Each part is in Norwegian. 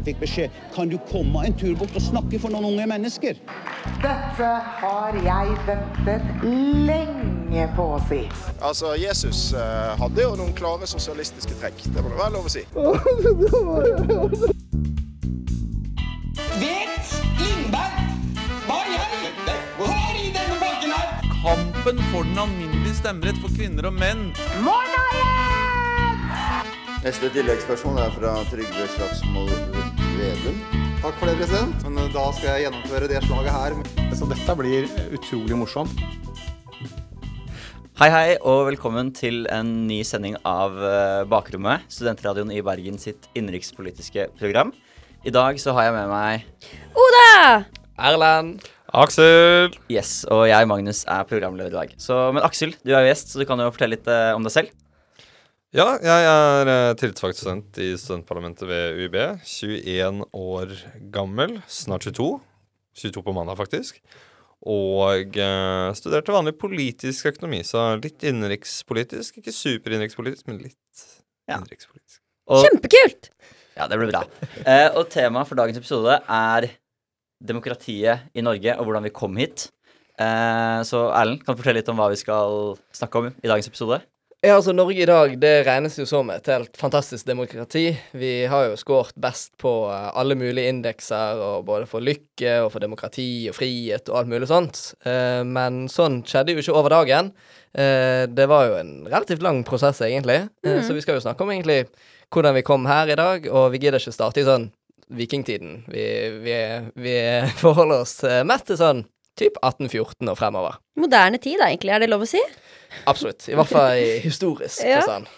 Jeg fikk beskjed kan du komme en tur bort og snakke for noen unge mennesker. Dette har jeg ventet lenge på å si. Altså, Jesus eh, hadde jo noen klare sosialistiske trekk. Det må det være lov å si. Vet Lindberg hva i helvete har i denne banken her? Kampen for den alminnelige stemmerett for kvinner og menn. Neste tilleggsperson er fra Trygve Slagsvold Vedum. Takk for det, president. Men eh, da skal jeg gjennomføre det slaget her. Så dette blir utrolig morsomt. Hei, hei, og velkommen til en ny sending av eh, Bakrommet, studentradioen i Bergen sitt innenrikspolitiske program. I dag så har jeg med meg Oda! Erlend. Aksel! Yes, og jeg, Magnus, er programleder i dag. Så, men Aksel, du er jo gjest, så du kan jo fortelle litt eh, om deg selv. Ja, jeg er uh, i studentparlamentet ved UiB. 21 år gammel. Snart 22. 22 på mandag, faktisk. Og eh, studerte vanlig politisk økonomi, så litt innenrikspolitisk. Ikke superinnenrikspolitisk, men litt Ja. innenrikspolitisk. Og, Kjempekult! ja, det blir bra. Eh, og temaet for dagens episode er demokratiet i Norge og hvordan vi kom hit. Eh, så Erlend, kan du fortelle litt om hva vi skal snakke om i dagens episode? Ja, altså Norge i dag det regnes jo som et helt fantastisk demokrati. Vi har jo skåret best på eh, alle mulige indekser, og både for lykke og for demokrati og frihet og alt mulig sånt. Eh, men sånn skjedde jo ikke over dagen. Eh, det var jo en relativt lang prosess, egentlig. Mm. Så vi skal jo snakke om egentlig hvordan vi kom her i dag, og vi gidder ikke starte i sånn vikingtiden. Vi, vi, vi forholder oss mest til sånn typ 1814 og fremover. Moderne tid, da, egentlig. Er det lov å si? Absolutt. I hvert fall i historisk Ja. forstand.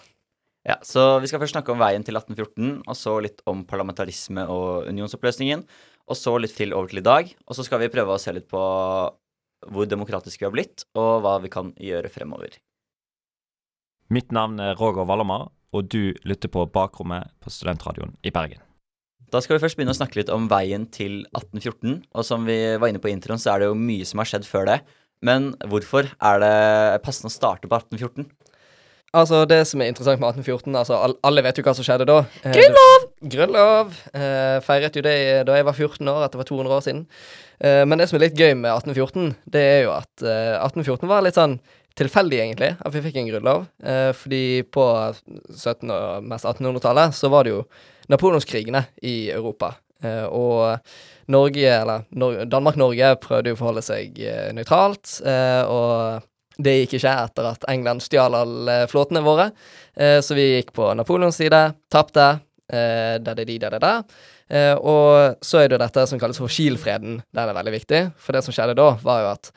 Ja, så Vi skal først snakke om veien til 1814, og så litt om parlamentarisme og unionsoppløsningen. Og så litt til over til i dag. Og så skal vi prøve å se litt på hvor demokratiske vi har blitt, og hva vi kan gjøre fremover. Mitt navn er Roger Wallomar, og du lytter på Bakrommet på Studentradioen i Bergen. Da skal vi først begynne å snakke litt om veien til 1814. Og som vi var inne på i introen, så er det jo mye som har skjedd før det. Men hvorfor er det passende å starte på 1814? Altså, det som er interessant med 1814 altså, Alle vet jo hva som skjedde da. Eh, Grunnlov! Grunnlov! Eh, feiret jo det da jeg var 14 år, at det var 200 år siden. Eh, men det som er litt gøy med 1814, det er jo at eh, 1814 var litt sånn tilfeldig, egentlig, at vi fikk en grunnlov. Eh, fordi på 1700- og mest 1800-tallet så var det jo napoleonskrigene i Europa. Eh, og Norge, eller Nor Danmark-Norge, prøvde jo å forholde seg eh, nøytralt. Eh, og det gikk ikke etter at England stjal alle flåtene våre. Så vi gikk på Napoleons side, tapte. Eh, da, de, da, da, da. Eh, og så er det jo dette som kalles for Kiel-freden. Den er veldig viktig. For det som skjedde da, var jo at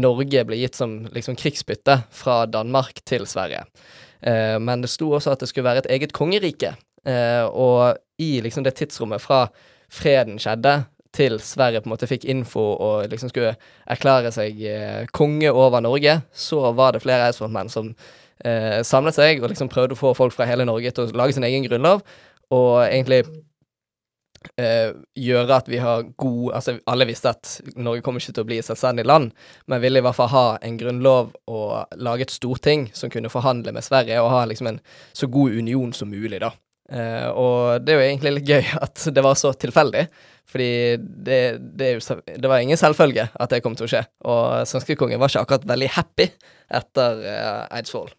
Norge ble gitt som liksom krigsbytte fra Danmark til Sverige. Uh, men det sto også at det skulle være et eget kongerike. Og i liksom det tidsrommet fra freden skjedde, til Sverige på en måte fikk info og liksom skulle erklære seg eh, konge over Norge, så var det flere eidsvollsmenn som eh, samlet seg og liksom prøvde å få folk fra hele Norge til å lage sin egen grunnlov, og egentlig eh, gjøre at vi har god Altså, alle visste at Norge kommer ikke til å bli et selvstendig land, men ville i hvert fall ha en grunnlov og lage et storting som kunne forhandle med Sverige og ha liksom en så god union som mulig, da. Eh, og det er jo egentlig litt gøy at det var så tilfeldig, fordi det, det, jo, det var ingen selvfølge at det kom til å skje. Og svenskekongen var ikke akkurat veldig happy etter uh, Eidsvoll.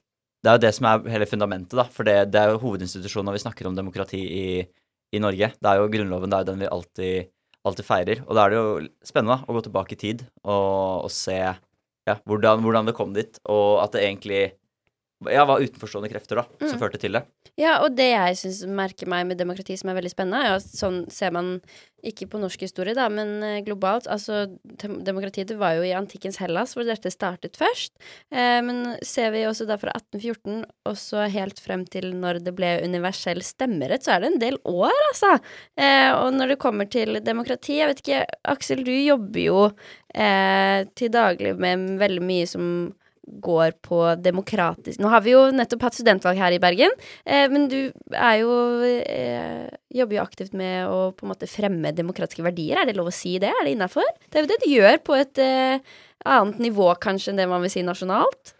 Det er jo det som er hele fundamentet, da. For det, det er jo hovedinstitusjonen når vi snakker om demokrati i, i Norge. Det er jo Grunnloven, det er jo den vi alltid, alltid feirer. Og da er det jo spennende da, å gå tilbake i tid og, og se ja, hvordan, hvordan det kom dit, og at det egentlig ja, var utenforstående krefter da, som Mm. førte til det. Ja, og det jeg syns merker meg med demokrati som er veldig spennende, at sånn ser man ikke på norsk historie, da, men eh, globalt. Altså, dem- demokratiet det var jo i antikkens Hellas hvor dette startet først. Eh, men ser vi også da fra 1814 og så helt frem til når det ble universell stemmerett, så er det en del år, altså. Eh, og når det kommer til demokrati, jeg vet ikke, Aksel, du jobber jo eh, til daglig med veldig mye som går på demokratisk Nå har vi jo nettopp hatt studentvalg her i Bergen, eh, men du er jo eh, Jobber jo aktivt med å på en måte fremme demokratiske verdier. Er det lov å si det? Er det innafor? Det er jo det du gjør på et eh, annet nivå kanskje enn det man vil si nasjonalt.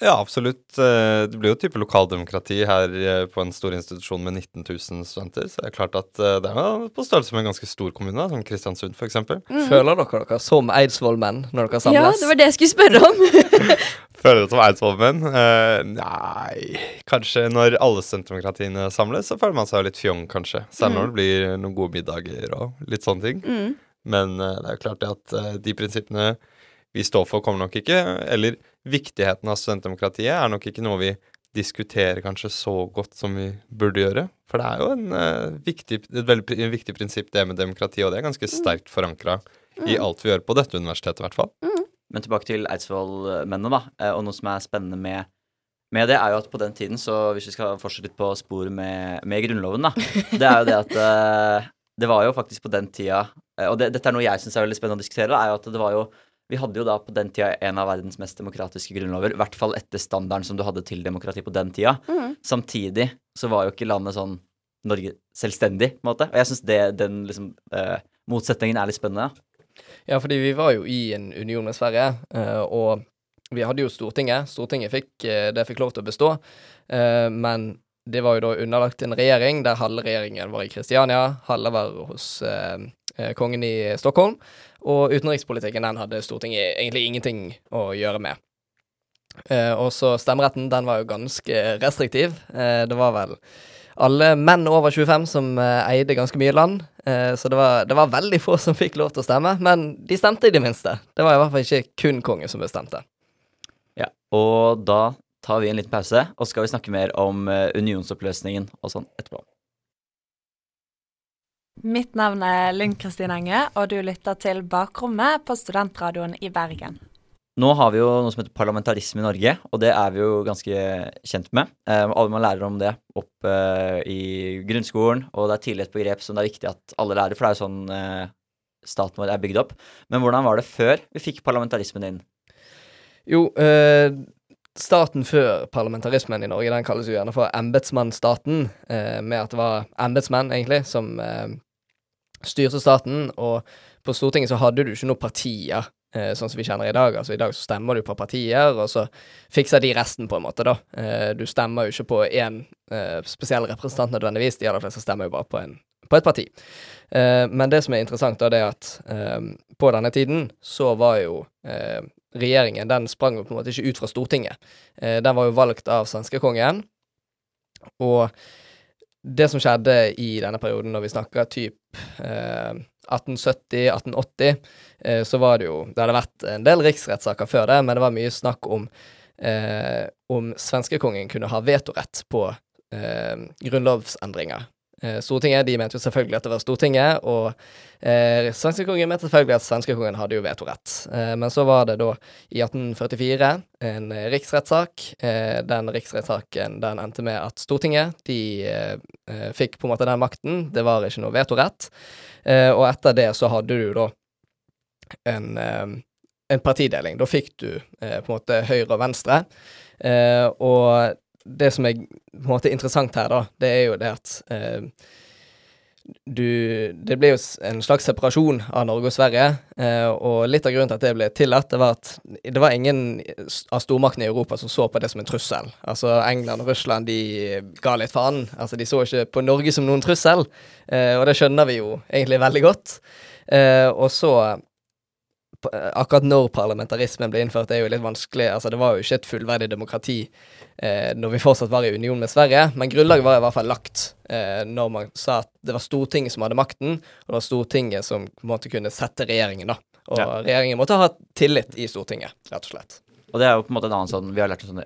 Ja, absolutt. Eh, Det blir jo type lokaldemokrati her eh, på en stor institusjon med 19 000 studenter. Så det er klart at eh, det er på størrelse med en ganske stor kommune, som Kristiansund f.eks. Mm. Føler dere dere som Eidsvollmenn når dere samles? Ja, det var det jeg skulle spørre om. Føler dere som eidsvollmenn? Eh, nei Kanskje når alle studentdemokratiene samles, så føler man seg litt fjong, kanskje. Særlig når det blir noen gode middager og litt sånne ting. Mm. Men det er jo klart det at de prinsippene vi står for, kommer nok ikke Eller viktigheten av studentdemokratiet er nok ikke noe vi diskuterer kanskje så godt som vi burde gjøre. For det er jo en, uh, viktig, et veldig pri- viktig prinsipp, det med demokrati, og det er ganske sterkt forankra i alt vi gjør på dette universitetet, i hvert fall. Men tilbake til Eidsvoll-mennene, da. eh, Og noe som er spennende med, med det, er jo at på den tiden, så hvis vi skal fortsette litt på sporet med, med Grunnloven, da, det er jo det at uh, det var jo faktisk på den tida Og det, dette er noe jeg syns er veldig spennende å diskutere, da, er jo at det var jo vi hadde jo da på den tida en av verdens mest demokratiske grunnlover, i hvert fall etter standarden som du hadde til demokrati på den tida. Mm. Samtidig så var jo ikke landet sånn Norge selvstendig, på en måte. Og jeg syns den liksom eh, motsetningen er litt spennende. Ja. Fordi vi var jo i en union med Sverige, eh, og vi hadde jo Stortinget. Stortinget fikk, eh, det fikk lov til å bestå, eh, men det var jo da underlagt en regjering der halve regjeringen var i Kristiania, halve var hos kongen i Stockholm, og utenrikspolitikken den hadde Stortinget egentlig ingenting å gjøre med. Eh, og så stemmeretten, den var jo ganske restriktiv. Eh, det var vel alle menn over 25 som eh, eide ganske mye land, eh, så det var, det var veldig få som fikk lov til å stemme, men de stemte i det minste. Det var i hvert fall ikke kun kongen som bestemte. Ja, og da tar vi en liten pause, og skal vi snakke mer om eh, unionsoppløsningen og sånn etterpå. Mitt navn er Lynn Kristin Enge, og du lytter til Bakrommet på Studentradioen i Bergen. Nå har vi jo noe som heter parlamentarisme i Norge, og det er vi jo ganske kjent med. Eh, alle man lærer om det opp eh, i grunnskolen, og det er tidlig et begrep som det er viktig at alle lærer, for det er jo sånn eh, staten vår er bygd opp. Men hvordan var det før vi fikk parlamentarismen inn? Jo, eh, staten før parlamentarismen i Norge, den kalles jo gjerne for embetsmannsstaten, eh, med at det var embetsmenn, egentlig, som eh, styrte staten, og på Stortinget så hadde du ikke noen partier, eh, sånn som vi kjenner i dag. Altså i dag så stemmer du på partier, og så fikser de resten, på en måte, da. Eh, du stemmer jo ikke på én eh, spesiell representant nødvendigvis, de aller fleste stemmer jo bare på, en, på et parti. Eh, men det som er interessant, da, det er at på denne tiden så var jo regjeringen den sprang jo på en måte ikke ut fra Stortinget. Eh, den var jo valgt av svenskekongen. Og det som skjedde i denne perioden, når vi snakker typ eh, 1870-1880, eh, så var det jo Det hadde vært en del riksrettssaker før det, men det var mye snakk om eh, om svenskekongen kunne ha vetorett på eh, grunnlovsendringer. Eh, Stortinget de mente jo selvfølgelig at det var Stortinget, og eh, svenskekongen mente selvfølgelig at svenskekongen hadde jo vetorett. Eh, men så var det da i 1844 en eh, riksrettssak. Eh, den riksrettssaken den endte med at Stortinget de eh, eh, fikk på en måte den makten. Det var ikke noe vetorett. Og etter det så hadde du da en, en partideling. Da fikk du på en måte høyre og venstre. Og det som er måte interessant her, da, det er jo det at eh, du Det ble jo en slags separasjon av Norge og Sverige, eh, og litt av grunnen til at det ble tillatt, det var at det var ingen av stormaktene i Europa som så på det som en trussel. Altså England og Russland, de ga litt faen. Altså de så ikke på Norge som noen trussel, eh, og det skjønner vi jo egentlig veldig godt. Eh, og så akkurat når parlamentarismen ble innført, det er jo litt vanskelig. Altså, det var jo ikke et fullverdig demokrati når vi fortsatt var i union med Sverige, men grunnlaget var i hvert fall lagt eh, når man sa at det var Stortinget som hadde makten, og det var Stortinget som på en måte kunne sette regjeringen, da. Og Ja. regjeringen måtte ha tillit i Stortinget, rett og slett. Og det er jo på en måte en annen sånn Vi har lært om sånne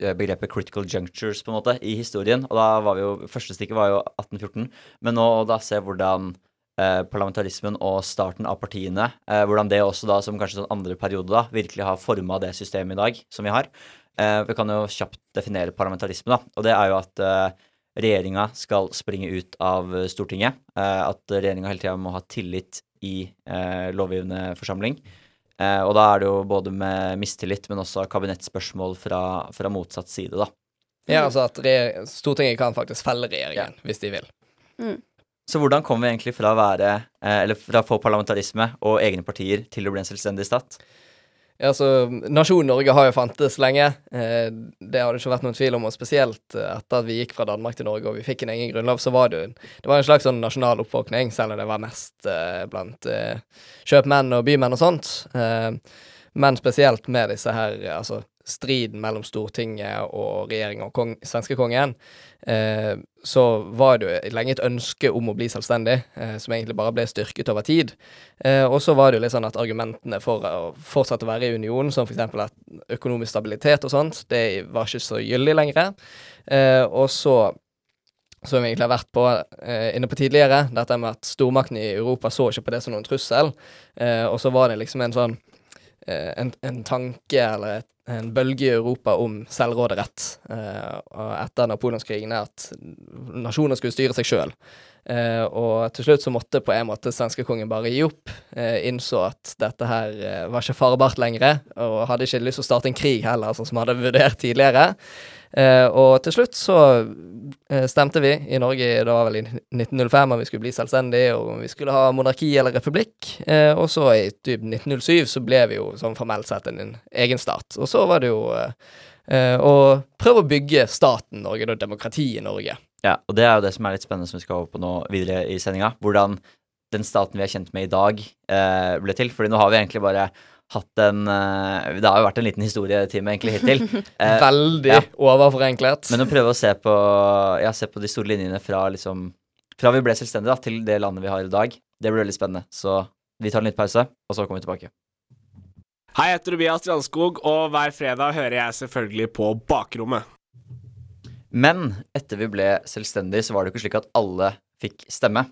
eh, begrepet critical junctures på en måte i historien. Og da var vi jo Første stikket var jo 1814. Men nå da se hvordan eh, parlamentarismen og starten av partiene, eh, hvordan det også da som kanskje sånn andre periode da, virkelig har forma det systemet i dag som vi har. Eh, vi kan jo kjapt definere parlamentarisme, da. Og det er jo at eh, regjeringa skal springe ut av Stortinget. Eh, at regjeringa hele tida må ha tillit i eh, lovgivende forsamling. Eh, og da er det jo både med mistillit, men også kabinettspørsmål fra, fra motsatt side, da. Ja, altså at Stortinget kan faktisk felle regjeringen, hvis de vil. Så hvordan kom vi egentlig fra å være, eller fra å få parlamentarisme og egne partier til å bli en selvstendig stat? Ja, altså, Nasjonen Norge har jo fantes lenge. Eh, det har det ikke vært noen tvil om. Og spesielt eh, etter at vi gikk fra Danmark til Norge og vi fikk en egen grunnlov, så var det jo det var en slags sånn nasjonal oppvåkning, selv om det var mest eh, blant kjøpmenn og bymenn og sånt. Men spesielt med disse her, altså striden mellom Stortinget og regjeringa og kong, svenskekongen, eh, så var det jo lenge et ønske om å bli selvstendig, eh, som egentlig bare ble styrket over tid. Eh, og så var det jo litt sånn at argumentene for å fortsette å være i unionen, som f.eks. at økonomisk stabilitet og sånt, det var ikke så gyldig lenger. Eh, og så som vi egentlig har vært på eh, inne på tidligere, dette med at stormaktene i Europa så ikke på det som noen trussel. Eh, og så var det liksom en sånn en, en tanke eller et, en bølge i Europa om selvråderett eh, etter napoleonskrigen, er at nasjoner skulle styre seg sjøl. Eh, og til slutt så måtte på en måte svenskekongen bare gi opp. Eh, innså at dette her eh, var ikke farbart lenger, og hadde ikke lyst til å starte en krig heller, sånn som hadde vurdert tidligere. Og til slutt så stemte vi i Norge, det var vel i 1905, om vi skulle bli selvstendige, og om vi skulle ha monarki eller republikk. Og så i typ 1907 så ble vi jo sånn formelt sett en, en egen stat. Og så var det jo å prøve å bygge staten Norge, da demokrati i Norge. Ja, og det er jo det som er litt spennende som vi skal over på nå videre i sendinga. Hvordan den staten vi er kjent med i dag, eh, ble til. Fordi nå har vi egentlig bare hatt en eh, Det har jo vært en liten historietime egentlig hittil. Eh, Veldig ja. overforenklet. Men å prøve å se på, ja, se på de store linjene fra liksom Fra vi ble selvstendige da, til det landet vi har i dag, det blir veldig spennende. Så vi tar en liten pause, og så kommer vi tilbake. Hei, jeg heter Tobias Strandskog, og hver fredag hører jeg selvfølgelig på Bakrommet. Men etter vi ble selvstendige, så var det ikke slik at alle fikk stemme.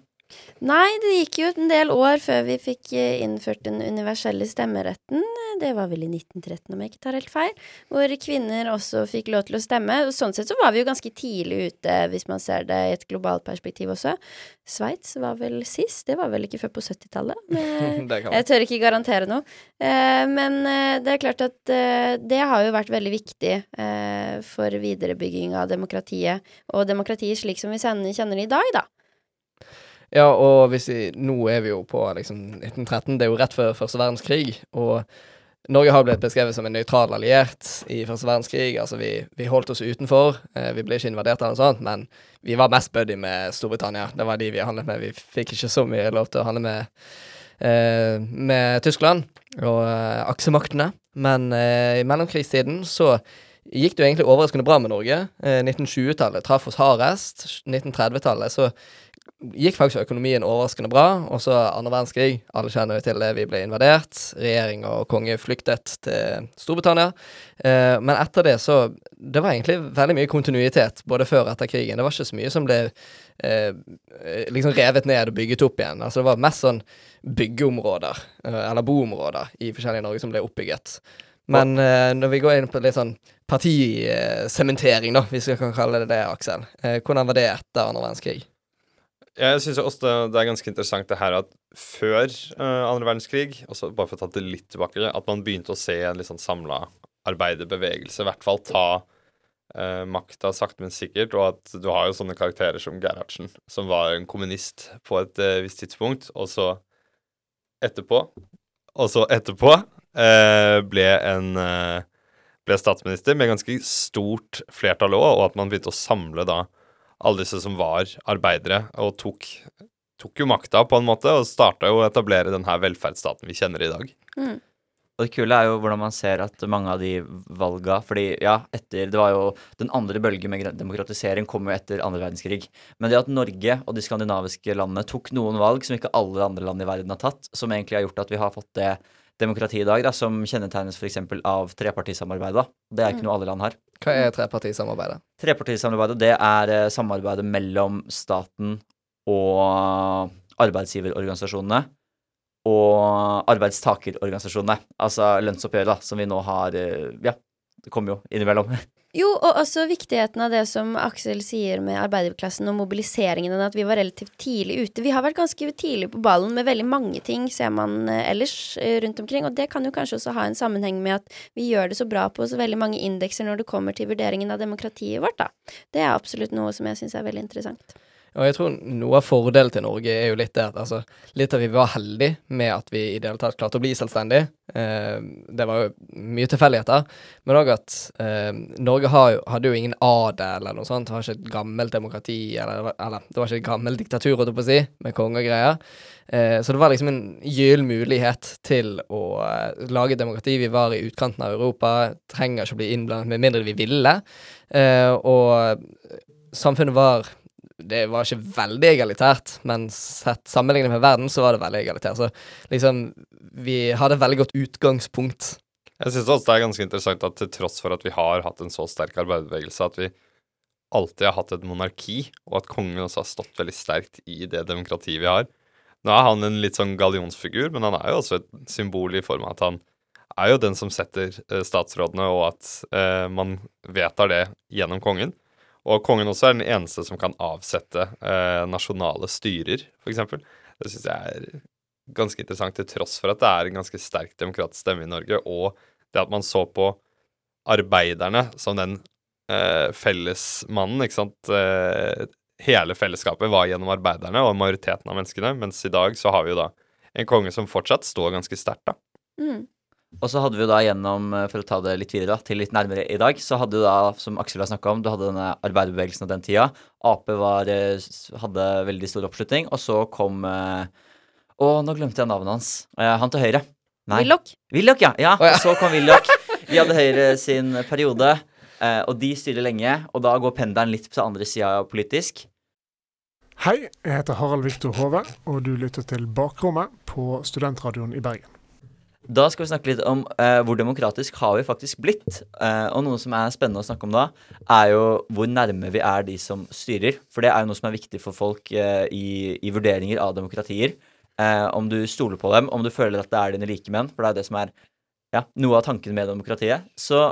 Nei, det gikk jo en del år før vi fikk eh, innført den universelle stemmeretten. Det var vel i 1913, om jeg ikke tar helt feil. Hvor kvinner også fikk lov til å stemme. Og sånn sett så var vi jo ganske tidlig ute, hvis man ser det i et globalt perspektiv også. Sveits var vel sist. Det var vel ikke før på 70-tallet. Jeg tør ikke garantere noe. Eh, Men eh, det er klart at eh, det har jo vært veldig viktig eh, for viderebygging av demokratiet. Og demokratiet slik som vi kjenner det i dag, da. Ja, og hvis vi, nå er vi jo på liksom 1913, det er jo rett før første verdenskrig, og Norge har blitt beskrevet som en nøytral alliert i første verdenskrig. Altså, vi, vi holdt oss utenfor. Eh, vi ble ikke invadert eller noe sånt, men vi var mest buddy med Storbritannia. Det var de vi handlet med. Vi fikk ikke så mye lov til å handle med, eh, med Tyskland og eh, aksemaktene. Men eh, i mellomkrigstiden så gikk det jo egentlig overraskende bra med Norge. Eh, 1920-tallet traff oss hardest. 1930-tallet så gikk faktisk økonomien overraskende bra. Og så andre verdenskrig. Alle kjenner jo til det. Vi ble invadert. Regjering og konge flyktet til Storbritannia. Eh, men etter det så Det var egentlig veldig mye kontinuitet både før og etter krigen. Det var ikke så mye som ble eh, liksom revet ned og bygget opp igjen. Altså det var mest sånn byggeområder, eh, eller boområder, i forskjellige Norge som ble oppbygget. Men eh, når vi går inn på litt sånn partisementering, da, hvis vi kan kalle det det, Aksel. Eh, hvordan var det etter andre verdenskrig? Jeg syns også det er ganske interessant det her at før uh, andre verdenskrig, også bare for å ta det litt tilbake, at man begynte å se en litt sånn samla arbeiderbevegelse, i hvert fall ta uh, makta sakte, men sikkert, og at du har jo sånne karakterer som Gerhardsen, som var en kommunist på et uh, visst tidspunkt, og så etterpå, og så etterpå uh, ble en ble statsminister med ganske stort flertall òg, og at man begynte å samle da alle disse som var arbeidere, og tok, tok jo makta på en måte, og starta jo å etablere den her velferdsstaten vi kjenner i dag. Mm. Og det kule er jo hvordan man ser at mange av de valga Fordi ja, etter Det var jo Den andre bølgen med demokratisering kom jo etter andre verdenskrig. Men det at Norge og de skandinaviske landene tok noen valg som ikke alle andre land i verden har tatt, som egentlig har gjort at vi har fått det demokratiet i dag, da, som kjennetegnes f.eks. av trepartisamarbeidet. Det er ikke Mm. noe alle land har. Hva er trepartisamarbeidet? Trepartisamarbeidet det er eh, samarbeidet mellom staten og arbeidsgiverorganisasjonene og arbeidstakerorganisasjonene. Altså lønnsoppgjøret, da, som vi nå har eh, Ja, det kommer jo innimellom. Jo, og også viktigheten av det som Aksel sier med arbeiderklassen og mobiliseringen, at vi var relativt tidlig ute. Vi har vært ganske tidlig på ballen med veldig mange ting, ser man eh, ellers eh, rundt omkring. Og det kan jo kanskje også ha en sammenheng med at vi gjør det så bra på så veldig mange indekser når det kommer til vurderingen av demokratiet vårt, da. Det er absolutt noe som jeg syns er veldig interessant. Og jeg tror noe av fordelen til Norge er jo litt det at altså, litt at vi var heldige med at vi i det hele tatt klarte å bli selvstendig. Eh, det var jo mye tilfeldigheter, men òg at eh, Norge har hadde jo ingen adel eller noe sånt. Det var ikke et gammelt demokrati, eller, eller det var ikke et gammelt diktatur, holdt jeg på å si, med konge og greier. Eh, så det var liksom en gyllen mulighet til å eh, lage demokrati. Vi var i utkanten av Europa, trenger ikke å bli innblandet med mindre vi ville. Eh, og samfunnet var det var ikke veldig egalitært, men sett sammenlignet med verden, så var det veldig egalitært. Så liksom, vi hadde veldig godt utgangspunkt. Jeg syns også det er ganske interessant at til tross for at vi har hatt en så sterk arbeiderbevegelse, at vi alltid har hatt et monarki, og at kongen også har stått veldig sterkt i det demokratiet vi har. Nå er han en litt sånn gallionsfigur, men han er jo også et symbol i form av at han er jo den som setter eh, statsrådene, og at eh, man vedtar det gjennom kongen. Og kongen også er den eneste som kan avsette eh, nasjonale styrer, f.eks. Det syns jeg er ganske interessant, til tross for at det er en ganske sterk demokratisk stemme i Norge, og det at man så på arbeiderne som den eh, fellesmannen, ikke sant. Eh, hele fellesskapet var gjennom arbeiderne og majoriteten av menneskene, mens i dag så har vi jo da en konge som fortsatt står ganske sterkt, da. Mm. Og så hadde vi jo da gjennom, eh, for å ta det litt videre, da, til litt nærmere i dag, så hadde du da, som Aksel har snakka om, du hadde denne arbeiderbevegelsen av den tida. Ap var, eh, hadde veldig stor oppslutning, og så kom eh, Å, nå glemte jeg navnet hans. Han til høyre. Nei. Willoch. Willoch, ja. ja. Og så kom Willoch. Vi hadde Høyre sin periode, og de styrer lenge, og da går pendelen litt på andre sida politisk. Hei, jeg heter Harald Viktor Hove, og du lytter til Bakrommet på Studentradioen i Bergen. Da skal vi snakke litt om eh, hvor demokratisk har vi faktisk blitt. Eh, og noe som er spennende å snakke om da, er jo hvor nærme vi er de som styrer. For det er jo noe som er viktig for folk eh, i, i, vurderinger av demokratier. Eh, om du stoler på dem, om du føler at det er dine likemenn. For det er det som er ja, noe av tanken med demokratiet. Så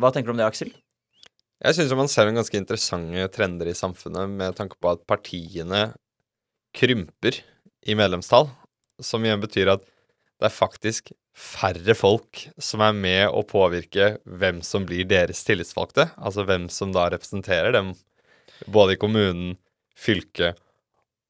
hva tenker du om det, Aksel? Jeg syns man ser noen ganske interessante trender i samfunnet med tanke på at partiene krymper i medlemstall, som igjen betyr at det er faktisk færre folk som er med å påvirke hvem som blir deres tillitsvalgte, altså hvem som da representerer dem både i kommunen, fylket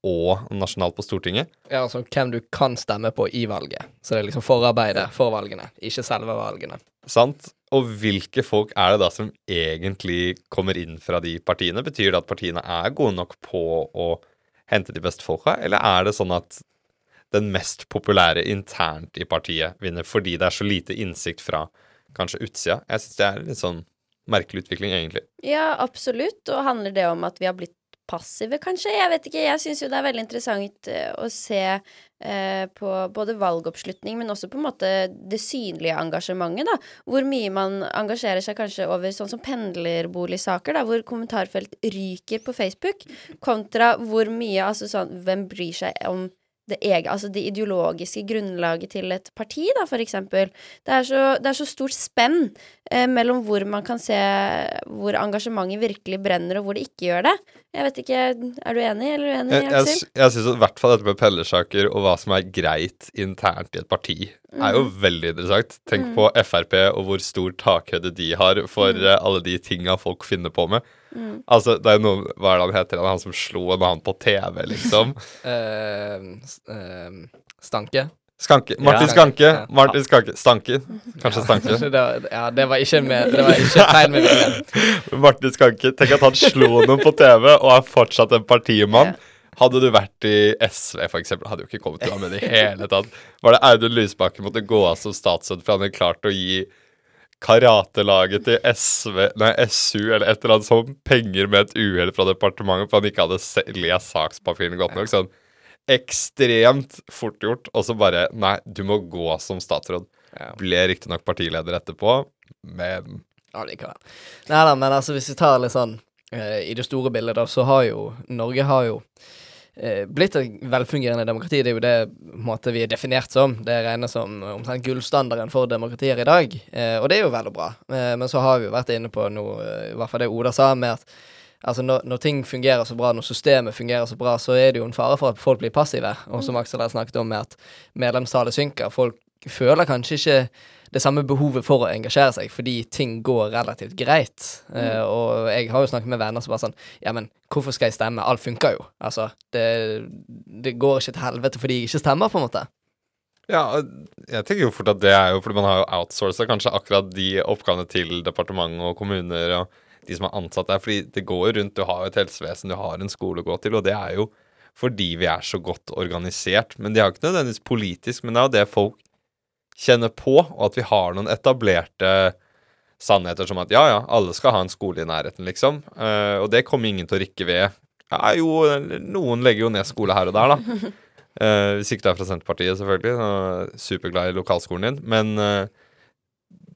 og nasjonalt på Stortinget. Ja, altså hvem du kan stemme på i valget. Så det er liksom forarbeidet for valgene, ikke selve valgene. Sant. Og hvilke folk er det da som egentlig kommer inn fra de partiene? Betyr det at partiene er gode nok på å hente de beste folka, eller er det sånn at den mest populære internt i partiet vinner fordi det er så lite innsikt fra kanskje utsida? Jeg syns det er litt sånn merkelig utvikling, egentlig. Ja, absolutt. Og handler det om at vi har blitt passive, kanskje? Jeg vet ikke. Jeg syns jo det er veldig interessant uh, å se eh, på både valgoppslutning, men også på en måte det synlige engasjementet, da. Hvor mye man engasjerer seg kanskje over sånn som pendlerboligsaker, da, hvor kommentarfelt ryker på Facebook, kontra hvor mye altså sånn Hvem bryr seg om det, egen, altså det ideologiske grunnlaget til et parti, da, for eksempel. Det er så, det er så stort spenn eh, mellom hvor man kan se hvor engasjementet virkelig brenner, og hvor det ikke gjør det. Jeg vet ikke, Er du enig eller uenig, Jeg, jeg, jeg syns i hvert fall dette med pellersaker og hva som er greit internt i et parti, mm. er jo veldig interessant. Tenk mm. på Frp og hvor stor takhøyde de har for mm. uh, alle de tinga folk finner på med. Mm. Altså, det er noen Hva er det han heter? Han som slo en annen på TV, liksom? uh, uh, stanke. Skanke. Martin ja. Skanke. Martin Skanke. Stanken. Kanskje Stanke. det var, ja, det var ikke, med, det var ikke tegn med vilje. Martin Skanke. Tenk at han slo noen på TV og er fortsatt en partimann. Hadde du vært i SV, for eksempel, hadde jo ikke kommet til å være med i det hele tatt. Var det Audun Lysbakken måtte gå av som statsråd for han hadde klart å gi karatelaget til SV, nei, SU eller et eller annet sånt penger med et uhell fra departementet for han ikke hadde lest sakspapirene godt nok. Sånn ekstremt fort gjort, og så bare Nei, du må gå som statsråd. Ja. Ble riktignok partileder etterpå, men Allikevel. Nei da, men altså, hvis vi tar litt sånn uh, i det store bildet, da, så har jo Norge har jo Eh, blitt et velfungerende demokrati. Det er jo det måte, vi er definert som. Det regnes som omtrent gullstandarden for demokratier i dag. Eh, og det er jo vel og bra. Eh, men så har vi jo vært inne på noe, eh, i hvert fall det Oda sa, med at altså når, når, ting fungerer så bra, når systemet fungerer så bra, så er det jo en fare for at folk blir passive. Og som Aksel har snakket om, med at medlemstallet synker. Folk føler kanskje ikke det samme behovet for å engasjere seg, fordi ting går relativt greit. Eh, og jeg har jo snakket med venner som bare sånn Ja, men hvorfor skal jeg stemme? Alt funker jo. Altså, det, det går ikke til helvete fordi jeg ikke stemmer, på en måte. Ja, jeg tenker jo fort at det er jo fordi man har jo outsourca kanskje akkurat de oppgavene til departement og kommuner og de som er ansatt der. Fordi det går jo rundt, du har jo et helsevesen, du har en skole å gå til, og det er jo fordi vi er så godt organisert. Men de har ikke nødvendigvis politisk, men det er jo det folk kjenner på, og at vi har noen etablerte sannheter som at ja, ja, alle skal ha en skole i nærheten, liksom. Uh, og det kommer ingen til å rikke ved. Ja, jo, noen legger jo ned skole her og der, da. Uh, hvis ikke du er fra Senterpartiet, selvfølgelig. Og superglad i lokalskolen din. Men eh,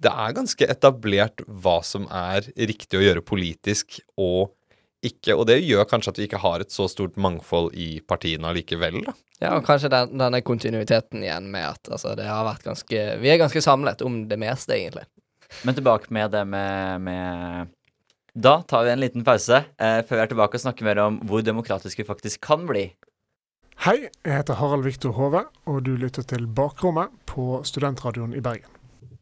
det er ganske etablert hva som er riktig å gjøre politisk og ikke. Og det gjør kanskje at vi ikke har et så stort mangfold i partiene allikevel, da. Ja, og kanskje den, denne kontinuiteten igjen med at altså, det har vært ganske Vi er ganske samlet om det meste, egentlig. Men tilbake med det med, med Da tar vi en liten pause eh, før vi er tilbake og snakker mer om hvor demokratisk vi faktisk kan bli. Hei, jeg heter Harald Viktor Hove, og du lytter til Bakrommet på Studentradioen i Bergen.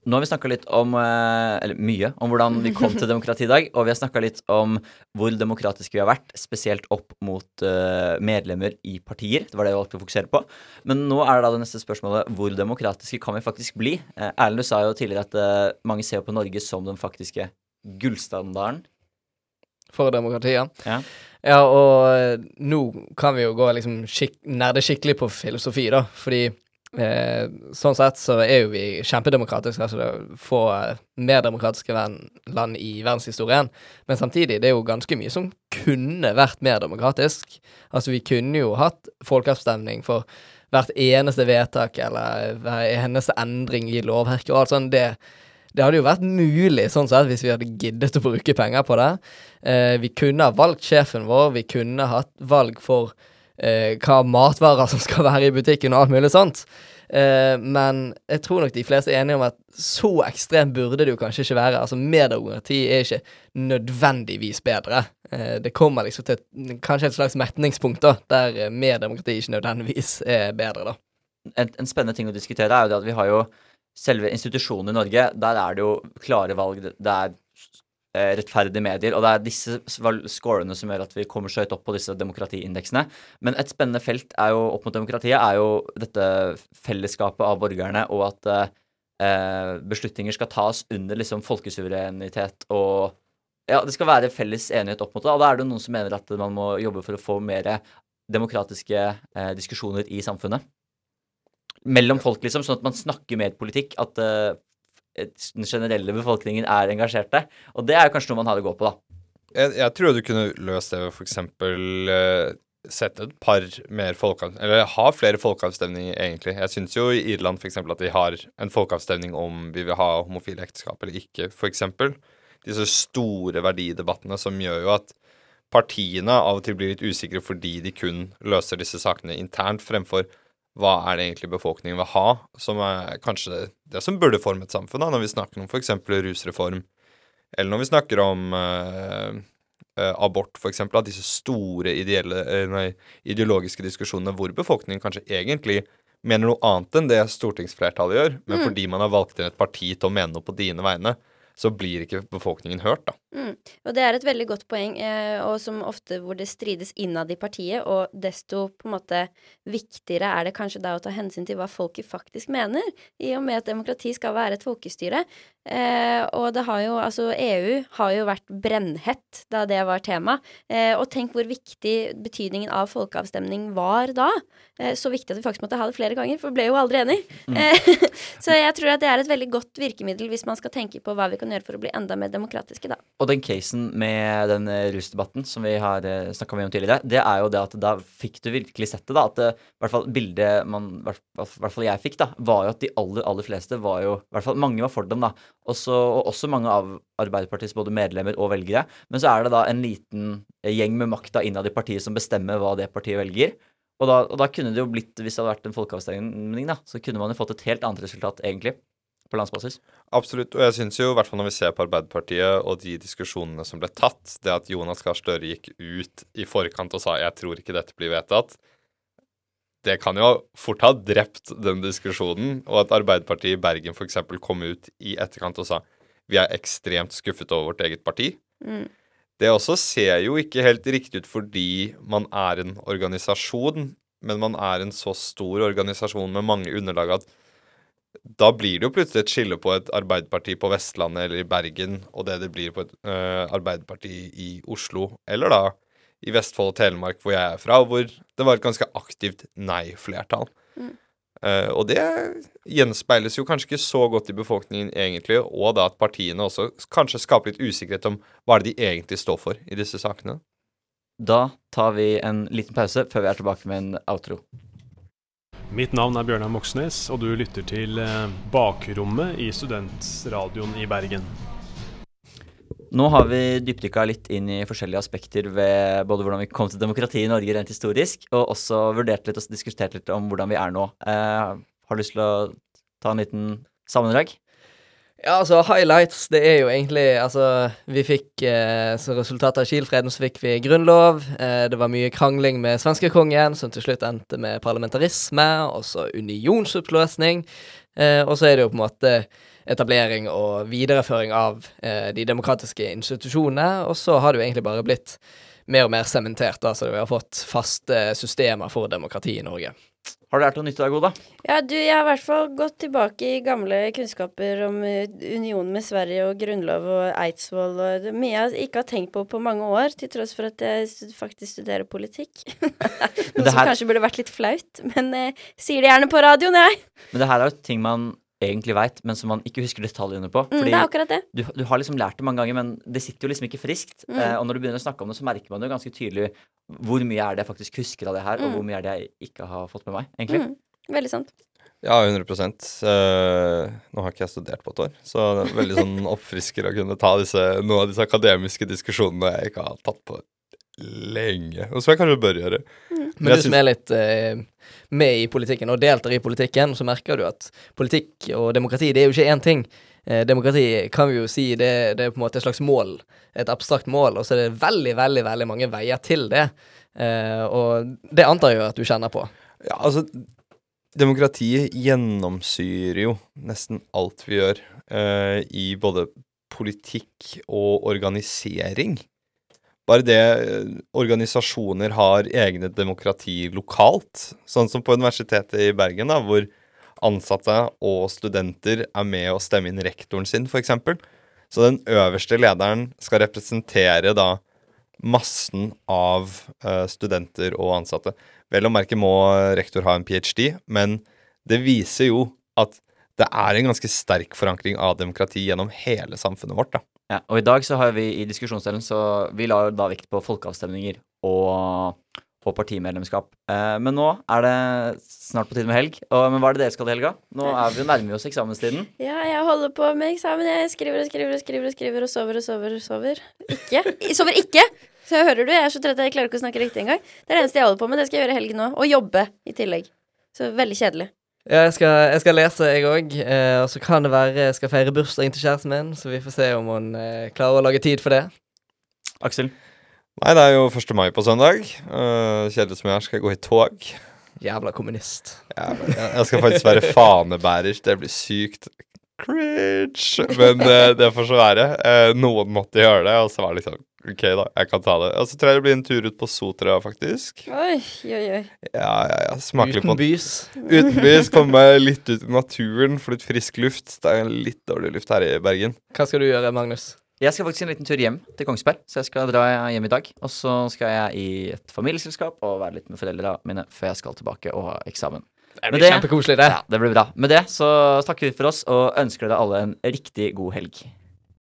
Nå har vi snakka litt om eh, Eller mye om hvordan vi kom til demokrati i dag. Og vi har snakka litt om hvor demokratiske vi har vært, spesielt opp mot uh, medlemmer i partier. Det var det jeg valgte å fokusere på. Men nå er det da det neste spørsmålet hvor demokratiske kan vi faktisk bli? Uh, Erlend, du sa jo tidligere at mange ser på Norge som den faktiske gullstandarden. For demokratiet. Ja. Ja, og nå kan vi jo gå liksom skik nerde skikkelig på filosofi, da, fordi Eh, sånn sett så er jo vi kjempedemokratiske, altså få mer demokratiske land i verdenshistorien. Men samtidig, det er jo ganske mye som kunne vært mer demokratisk. Altså, vi kunne jo hatt folkeavstemning for hvert eneste vedtak eller hver eneste endring i lovverket og alt sånt. Det, det hadde jo vært mulig sånn sett hvis vi hadde giddet å bruke penger på det. Eh, vi kunne ha valgt sjefen vår, vi kunne hatt valg for eh, hva matvarer som skal være i butikken og alt mulig sånt. Eh, men jeg tror nok de fleste er enige om at så ekstrem burde det jo kanskje ikke være. Altså Mer demokrati er ikke nødvendigvis bedre. Eh, det kommer liksom til kanskje et slags metningspunkt da, der eh, mer demokrati ikke nødvendigvis er bedre, da. En, en spennende ting å diskutere er jo det at vi har jo selve institusjonen i Norge. Der er det jo klare valg. Det er rettferdige medier. Og det er disse scorene som gjør at vi kommer så høyt opp på disse demokratiindeksene. Men et spennende felt er jo, opp mot demokratiet er jo dette fellesskapet av borgerne, og at eh, beslutninger skal tas under liksom folkesuverenitet og Ja, det skal være felles enighet opp mot det. Og da er det noen som mener at man må jobbe for å få mer demokratiske eh, diskusjoner i samfunnet. Mellom folk, liksom, sånn at man snakker mer politikk. At eh, den generelle befolkningen er engasjerte. Og det er kanskje noe man har å gå på, da. Jeg, jeg tror du kunne løst det ved f.eks. Uh, sette et par mer folkeavstemninger Eller ha flere folkeavstemninger, egentlig. Jeg syns jo i Irland f.eks. at de har en folkeavstemning om vi vil ha homofile ekteskap eller ikke, f.eks. Disse store verdidebattene som gjør jo at partiene av og til blir litt usikre fordi de kun løser disse sakene internt, fremfor hva er det egentlig befolkningen vil ha, som er kanskje det, det som burde forme et samfunn, da, når vi snakker om f.eks. rusreform, eller når vi snakker om eh, uh, abort, f.eks., av disse store ideelle, uh, nei, ideologiske diskusjonene hvor befolkningen kanskje egentlig mener noe annet enn det stortingsflertallet gjør, men Mm. fordi man har valgt inn et parti til å mene noe på dine vegne, så blir ikke befolkningen hørt, da. Mm. Og det er et veldig godt poeng, eh, og som ofte hvor det strides innad i partiet, og desto på en måte viktigere er det kanskje da å ta hensyn til hva folket faktisk mener, i og med at demokrati skal være et folkestyre. Eh, og det har jo, altså EU har jo vært brennhett da det var tema, eh, og tenk hvor viktig betydningen av folkeavstemning var da. Eh, så viktig at vi faktisk måtte ha det flere ganger, for vi ble jo aldri enig. Mm. Eh, så jeg tror at det er et veldig godt virkemiddel hvis man skal tenke på hva vi kan gjøre for å bli enda mer demokratiske, da. Og den casen med den eh, rusdebatten som vi har uh, snakka mye om tidligere, det er jo det at da fikk du virkelig sett det, da. At det, i hvert fall bildet man i hvert, fall jeg fikk, da, var jo at de aller, aller fleste var jo I hvert fall mange var for dem, da. Også, og også mange av Arbeiderpartiets både medlemmer og velgere. Men så er det da en liten eh, gjeng med makta innad i partiet som bestemmer hva det partiet velger. Og da, og da kunne det jo blitt, hvis det hadde vært en folkeavstemning, da, så kunne man jo fått et helt annet resultat, egentlig, på landsbasis. Absolutt. Og jeg syns jo, i hvert fall når vi ser på Arbeiderpartiet og de diskusjonene som ble tatt, det at Jonas Gahr Støre gikk ut i forkant og sa 'jeg tror ikke dette blir vedtatt', det kan jo fort ha drept den diskusjonen, og at Arbeiderpartiet i Bergen f.eks. kom ut i etterkant og sa vi er ekstremt skuffet over vårt eget parti. Mm. Det også ser jo ikke helt riktig ut fordi man er en organisasjon, men man er en så stor organisasjon med mange underlag at da blir det jo plutselig et skille på et Arbeiderparti på Vestlandet eller i Bergen, og det det blir på et uh, Arbeiderparti i Oslo, eller da i Vestfold og Telemark, hvor jeg er fra, hvor det var et ganske aktivt nei-flertall. Mm. Uh, og det gjenspeiles jo kanskje ikke så godt i befolkningen egentlig, og da at partiene også kanskje skaper litt usikkerhet om hva er det de egentlig står for i disse sakene. Da tar vi en liten pause før vi er tilbake med en outro. Mitt navn er Bjørnar Moxnes, og du lytter til eh, Bakrommet i Studentradioen i Bergen. Nå har vi dypdykka litt inn i forskjellige aspekter ved både hvordan vi kom til demokrati i Norge rent historisk, og også vurdert litt og diskutert litt om hvordan vi er nå. Eh, har du lyst til å ta en liten sammendrag? Ja, altså, highlights, det er jo egentlig Altså, vi fikk eh, som resultat av Kiel-freden så fikk vi grunnlov. Eh, det var mye krangling med svenskekongen, som til slutt endte med parlamentarisme, og så unionsoppløsning. Eh, og så er det jo på en måte etablering og videreføring av eh, de demokratiske institusjonene. Og så har det jo egentlig bare blitt mer og mer sementert, da, så vi har fått faste systemer for demokrati i Norge. Har du lært noe nytt i dag, Oda? Ja, du, jeg har i hvert fall gått tilbake i gamle kunnskaper om uh, unionen med Sverige og grunnlov og Eidsvoll og det, mye jeg ikke har tenkt på på mange år, til tross for at jeg faktisk studerer politikk. Noe her... som kanskje burde vært litt flaut, men eh, sier det gjerne på radioen, jeg. Men det her er jo ting man egentlig veit, men som man ikke husker detaljene på. Mm, det er akkurat det. Du, du har liksom lært det mange ganger, men det sitter jo liksom ikke friskt. Mm. Eh, og når du begynner å snakke om det, så merker man jo ganske tydelig hvor mye er det jeg faktisk husker av det her, Mm. og hvor mye er det jeg ikke har fått med meg, egentlig. Mm, veldig sant. Ja, 100 Eh, Nå har ikke jeg studert på et år, så det er veldig sånn oppfrisker å kunne ta disse, noen av disse akademiske diskusjonene jeg ikke har tatt på lenge. Og som jeg kanskje bør gjøre. Men du som er litt eh, med i politikken og deltar i politikken, så merker du at politikk og demokrati, det er jo ikke én ting. Eh, demokrati kan vi jo si det, det er på en måte et slags mål, et abstrakt mål, og så er det veldig, veldig, veldig mange veier til det. Eh, og det antar jeg jo at du kjenner på. Ja, altså Demokratiet gjennomsyrer jo nesten alt vi gjør eh, i både politikk og organisering. Bare det eh, organisasjoner har egne demokrati lokalt, sånn som på Universitetet i Bergen, da, hvor ansatte og studenter er med å stemme inn rektoren sin, f.eks. Så den øverste lederen skal representere da massen av uh, studenter og ansatte. Vel å merke må rektor ha en ph.d., men det viser jo at det er en ganske sterk forankring av demokrati gjennom hele samfunnet vårt. da. Ja, og i dag så har vi i diskusjonsdelen så vi la da vekt på folkeavstemninger og, og partimedlemskap. Eh, men nå er det snart på tide med helg. Og, men hva er det dere skal i helga? Nå er vi jo nærmer oss eksamenstiden. Ja, jeg holder på med eksamen. Jeg skriver og skriver og skriver og skriver og sover og sover og sover. Ikke. Jeg sover ikke! Så hører du, jeg er så trett at jeg klarer ikke å snakke riktig engang. Det er det eneste jeg holder på med. Det skal jeg gjøre i helgen nå. Og jobbe i tillegg. Så veldig kjedelig. Ja, jeg skal, jeg skal lese, jeg òg. Eh, og så kan det være jeg skal feire bursdagen til kjæresten min, så vi får se om hun eh, klarer å lage tid for det. Aksel? Nei, det er jo 1. mai på søndag. Uh, Kjedelig som jeg er, skal jeg gå i tog. Jævla kommunist. Jeg, jeg skal faktisk være fanebærer. Det blir sykt cringe. Men uh, det får så være. Uh, noen måtte gjøre det, og så var det liksom OK, da. Jeg kan ta det. Og så tror jeg det blir en tur ut på Sotra, faktisk. Oi, oi, oi. Ja, ja, ja. Smake litt på Uten bys. Komme litt ut i naturen, få litt frisk luft. Det er litt dårlig luft her i Bergen. Hva skal du gjøre, Magnus? Jeg skal faktisk en liten tur hjem til Kongsberg, så jeg skal dra hjem i dag. Og så skal jeg i et familieselskap og være litt med foreldrene mine før jeg skal tilbake og ha eksamen. Det blir kjempekoselig, det. Ja, det blir bra. Med det så takker vi for oss og ønsker dere alle en riktig god helg.